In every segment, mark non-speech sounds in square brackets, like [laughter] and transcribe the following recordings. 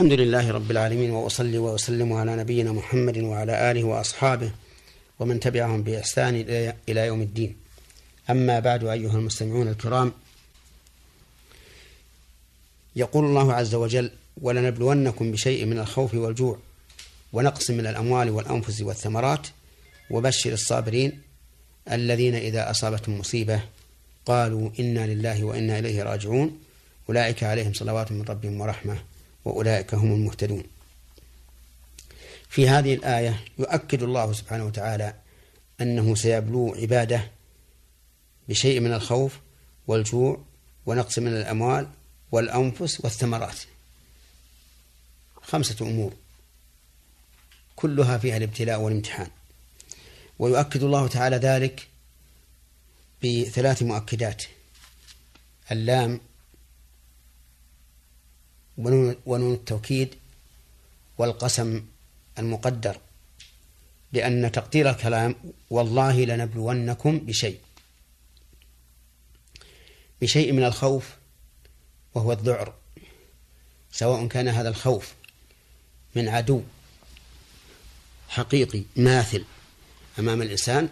الحمد لله رب العالمين وأصلي وأسلم على نبينا محمد وعلى آله وأصحابه ومن تبعهم بإحسان إلى يوم الدين. أما بعد أيها المستمعون الكرام يقول الله عز وجل ولنبلونكم بشيء من الخوف والجوع ونقص من الأموال والأنفس والثمرات وبشر الصابرين الذين إذا أصابتهم مصيبة قالوا إنا لله وإنا إليه راجعون. أولئك عليهم صلوات من ربهم ورحمة. وأولئك هم المهتدون. في هذه الآية يؤكد الله سبحانه وتعالى أنه سيبلو عباده بشيء من الخوف والجوع ونقص من الأموال والأنفس والثمرات. خمسة أمور كلها فيها الابتلاء والامتحان. ويؤكد الله تعالى ذلك بثلاث مؤكدات. اللام ونون التوكيد والقسم المقدر لأن تقدير الكلام والله لنبلونكم بشيء. بشيء من الخوف وهو الذعر. سواء كان هذا الخوف من عدو حقيقي ماثل أمام الإنسان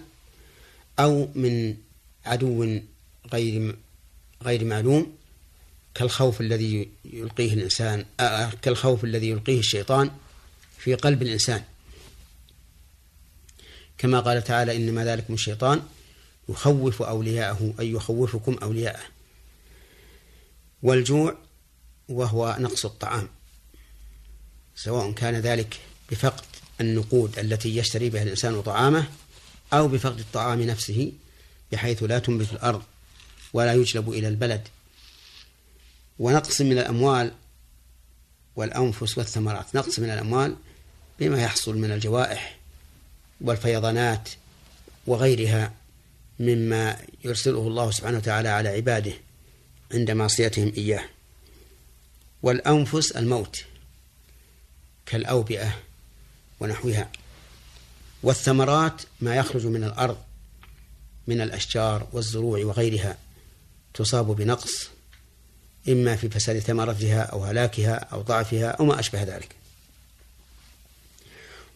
أو من عدو غير غير معلوم كالخوف الذي يلقيه الإنسان آه كالخوف الذي يلقيه الشيطان في قلب الإنسان. كما قال تعالى إنما ذلكم الشيطان يخوف أولياءه أي يخوفكم أولياءه. والجوع وهو نقص الطعام سواء كان ذلك بفقد النقود التي يشتري بها الإنسان طعامه أو بفقد الطعام نفسه بحيث لا تنبت الأرض ولا يجلب إلى البلد. ونقص من الأموال والأنفس والثمرات. نقص من الأموال بما يحصل من الجوائح والفيضانات وغيرها مما يرسله الله سبحانه وتعالى على عباده عند معصيتهم إياه. والأنفس الموت كالأوبئة ونحوها. والثمرات ما يخرج من الأرض من الأشجار والزروع وغيرها تصاب بنقص إما في فساد ثمرتها أو هلاكها أو ضعفها أو ما أشبه ذلك.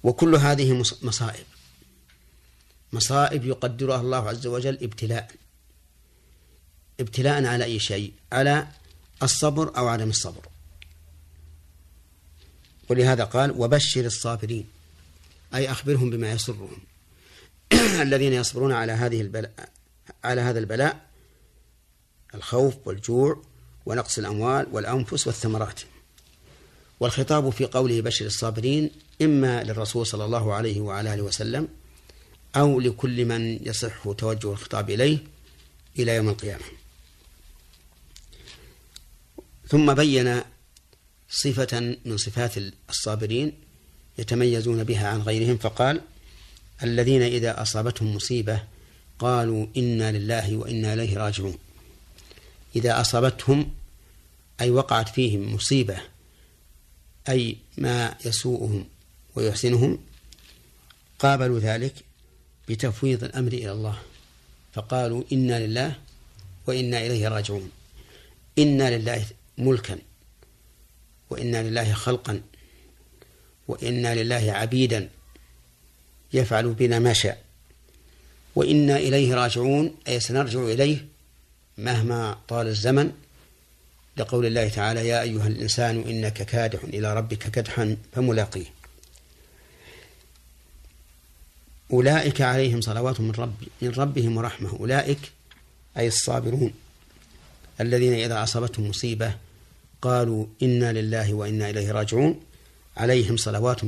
وكل هذه مصائب. مصائب يقدرها الله عز وجل ابتلاء. ابتلاء على أي شيء؟ على الصبر أو عدم الصبر. ولهذا قال وبشر الصابرين. أي أخبرهم بما يسرهم. [clears throat] الذين يصبرون على هذه البلاء على هذا البلاء الخوف والجوع ونقص الأموال والأنفس والثمرات. والخطاب في قوله بشر الصابرين إما للرسول صلى الله عليه وعلى آله وسلم أو لكل من يصح توجه الخطاب إليه إلى يوم القيامة. ثم بين صفة من صفات الصابرين يتميزون بها عن غيرهم فقال الذين إذا أصابتهم مصيبة قالوا إنا لله وإنا إليه راجعون. إذا أصابتهم أي وقعت فيهم مصيبة أي ما يسوءهم ويحسنهم قابلوا ذلك بتفويض الأمر إلى الله. فقالوا إنا لله وإنا إليه راجعون. إنا لله ملكا وإنا لله خلقا وإنا لله عبيدا يفعل بنا ما شاء. وإنا إليه راجعون أي سنرجع إليه مهما طال الزمن لقول الله تعالى يا أيها الإنسان إنك كادح إلى ربك كدحا فملاقيه. أولئك عليهم صلوات من رب من ربهم ورحمة. أولئك أي الصابرون الذين إذا أصابتهم مصيبة قالوا إنا لله وإنا إليه راجعون. عليهم صلوات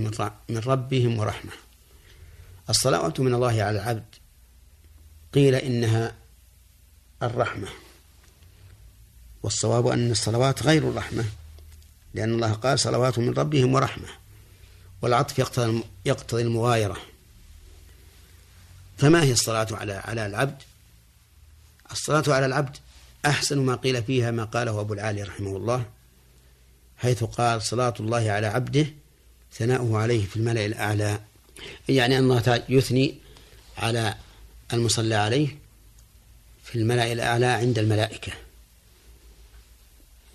من ربهم ورحمة. الصلوات من الله على العبد قيل إنها الرحمة. والصواب أن الصلوات غير الرحمة لأن الله قال صلوات من ربهم ورحمة والعطف يقتضي المغايرة. فما هي الصلاة على على العبد؟ الصلاة على العبد أحسن ما قيل فيها ما قاله أبو العالي رحمه الله حيث قال صلاة الله على عبده ثناؤه عليه في الملأ الأعلى. يعني أن الله يثني على المصلى عليه في الملأ الأعلى عند الملائكة.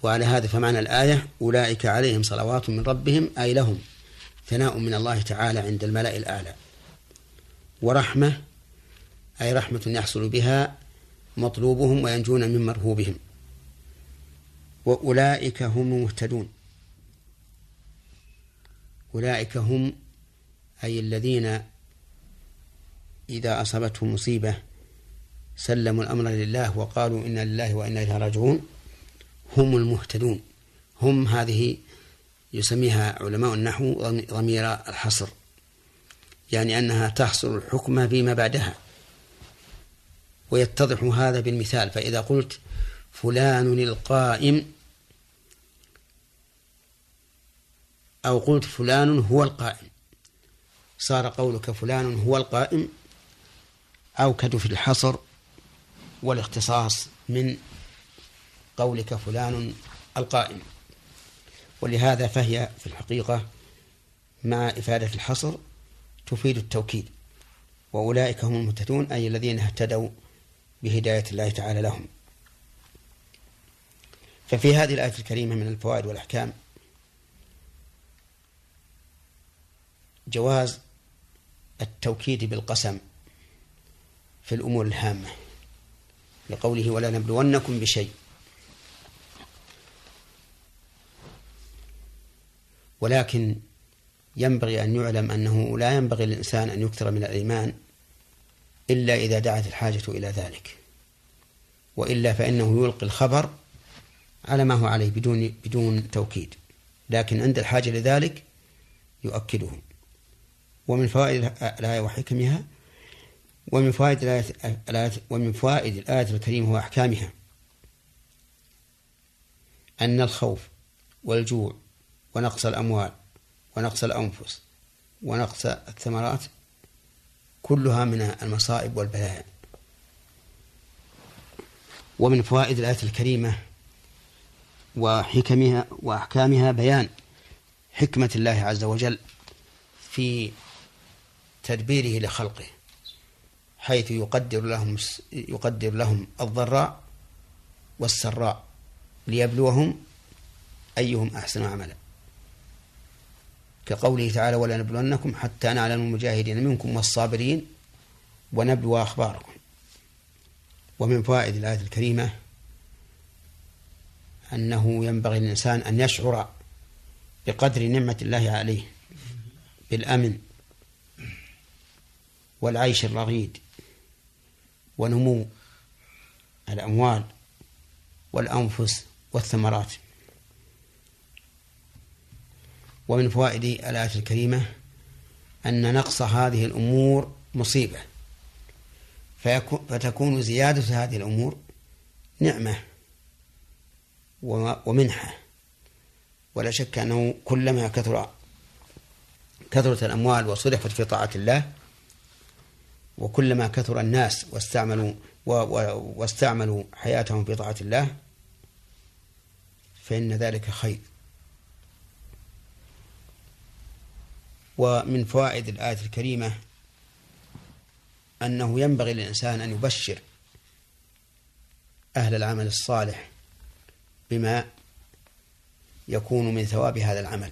وعلى هذا فمعنى الآية أولئك عليهم صلوات من ربهم أي لهم ثناء من الله تعالى عند الملأ الأعلى. ورحمة أي رحمة يحصل بها مطلوبهم وينجون من مرهوبهم. وأولئك هم المهتدون. أولئك هم أي الذين إذا أصابتهم مصيبة سلموا الأمر لله وقالوا إنا لله وإنا إليه راجعون. هم المهتدون. هم هذه يسميها علماء النحو ضمير الحصر. يعني أنها تحصر الحكم فيما بعدها. ويتضح هذا بالمثال. فإذا قلت فلان القائم أو قلت فلان هو القائم صار قولك فلان هو القائم أوكد في الحصر والاختصاص من قولك فلان القائم. ولهذا فهي في الحقيقة مع إفادة الحصر تفيد التوكيد. وأولئك هم المهتدون أي الذين اهتدوا بهداية الله تعالى لهم. ففي هذه الآية الكريمة من الفوائد والأحكام جواز التوكيد بالقسم في الأمور الهامة. لقوله ولا نبلونكم بشيء. ولكن ينبغي أن يعلم أنه لا ينبغي للإنسان أن يكثر من الإيمان إلا إذا دعت الحاجة إلى ذلك. وإلا فإنه يلقي الخبر على ما هو عليه بدون بدون توكيد. لكن عند الحاجة لذلك يؤكده. ومن فوائد الآية وحكمها ومن فوائد الآية ومن فوائد الآية الكريمة وأحكامها أن الخوف والجوع ونقص الأموال ونقص الأنفس ونقص الثمرات كلها من المصائب والبلايا ومن فوائد الآية الكريمة وحكمها وأحكامها بيان حكمة الله عز وجل في تدبيره لخلقه. حيث يقدر لهم يقدر لهم الضراء والسراء ليبلوهم أيهم أحسن عملا. كقوله تعالى ولا نبلونكم حتى نعلم المجاهدين منكم والصابرين ونبلو أخباركم. ومن فوائد الآية الكريمة أنه ينبغي للإنسان أن يشعر بقدر نعمة الله عليه بالأمن والعيش الرغيد. ونمو الأموال والأنفس والثمرات. ومن فوائد الآية الكريمة أن نقص هذه الأمور مصيبة. فتكون زيادة هذه الأمور نعمة ومنحة. ولا شك أنه كلما كثر كثرت الأموال وصرفت في طاعة الله وكلما كثر الناس واستعملوا واستعملوا حياتهم في طاعة الله فإن ذلك خير. ومن فوائد الآية الكريمة أنه ينبغي للإنسان أن يبشر أهل العمل الصالح بما يكون من ثواب هذا العمل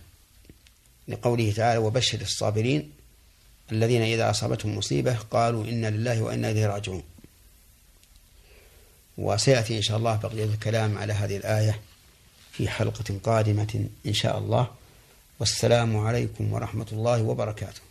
لقوله تعالى وبشر الصابرين الذين إذا أصابتهم مصيبة قالوا إنا لله وإنا إليه راجعون. وسيأتي إن شاء الله بقية الكلام على هذه الآية في حلقة قادمة إن شاء الله. والسلام عليكم ورحمة الله وبركاته.